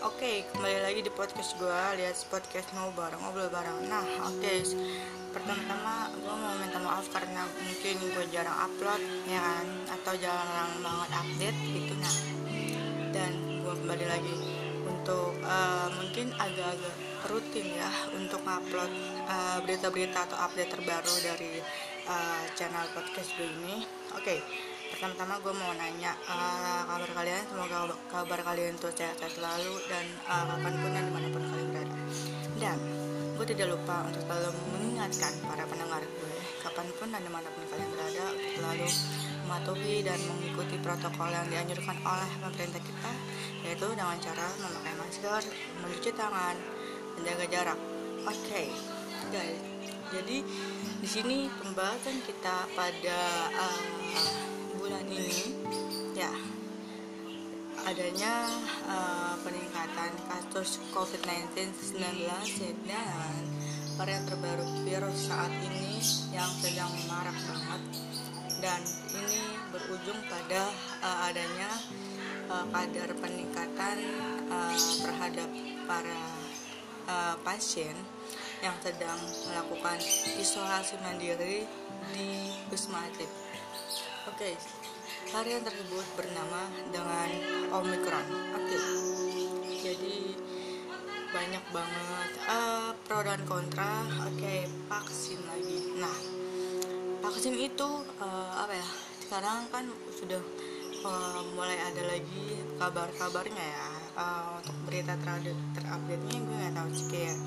Oke, kembali lagi di podcast gue Lihat podcast ngobrol bareng, ngobrol bareng. Nah, oke Pertama-tama gue mau minta maaf karena mungkin gue jarang upload ya kan? Atau jarang banget update gitu. Nah, dan gue kembali lagi untuk uh, mungkin agak-agak rutin ya untuk upload uh, berita-berita atau update terbaru dari uh, channel podcast gue ini. Oke, okay pertama-tama gue mau nanya uh, kabar kalian semoga kabar kalian tuh sehat-sehat selalu dan uh, kapan pun dan di mana pun kalian berada dan gue tidak lupa untuk selalu mengingatkan para pendengar gue kapan pun dan di mana pun kalian berada untuk selalu mematuhi dan mengikuti protokol yang dianjurkan oleh pemerintah kita yaitu dengan cara memakai masker, mencuci tangan, menjaga jarak. Oke, okay, guys. Jadi di sini pembahasan kita pada uh, bulan ini ya adanya uh, peningkatan kasus COVID-19 19 dan varian terbaru virus saat ini yang sedang marak banget dan ini berujung pada uh, adanya uh, kadar peningkatan uh, terhadap para uh, pasien yang sedang melakukan isolasi mandiri di Wisma Atlet. Oke, okay, varian tersebut bernama dengan Omicron. Oke, okay. jadi banyak banget uh, pro dan kontra. Oke, okay, vaksin lagi. Nah, vaksin itu uh, apa ya? Sekarang kan sudah uh, mulai ada lagi kabar-kabarnya ya. Uh, untuk berita terupdate terupdate-nya gue nggak tahu sih kayak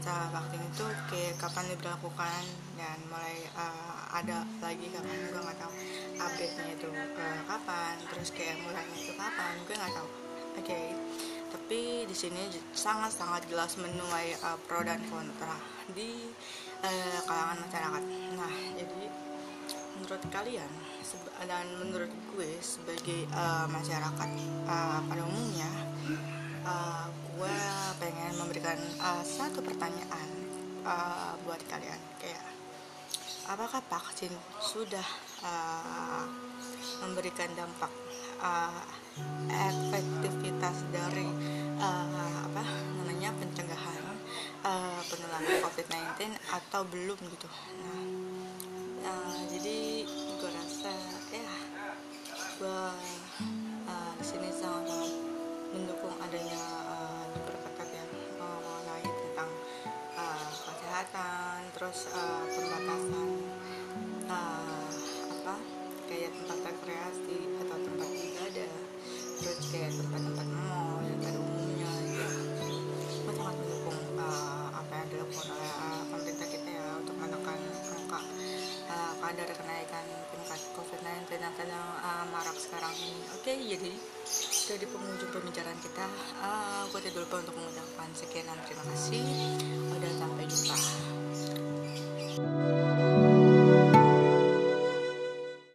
masalah vaksin itu kayak kapan diberlakukan dan mulai uh, ada lagi kapan gue nggak tahu update nya itu uh, kapan terus kayak mulainya itu kapan gue nggak tahu oke okay. tapi di sini sangat sangat jelas menuai uh, pro dan kontra di uh, kalangan masyarakat nah jadi menurut kalian dan menurut gue sebagai uh, masyarakat uh, pada umumnya uh, gue pengen memberikan uh, satu pertanyaan uh, buat kalian. Kayak apakah vaksin sudah uh, memberikan dampak uh, efektivitas dari uh, apa namanya pencegahan uh, penularan COVID-19 atau belum gitu? Nah terus uh, pembatasan uh, apa kayak tempat rekreasi atau tempat ibadah. Terus kayak tempat-tempat mall yang pada umumnya ya. Gue sangat mendukung uh, apa yang dilakukan oleh uh, pemerintah kita ya untuk menekan angka uh, kadar kenaikan tingkat COVID-19 yang sedang uh, marak sekarang ini. Oke okay, jadi jadi pengunjung pembicaraan kita uh, gue tidak lupa untuk mengucapkan sekian dan terima kasih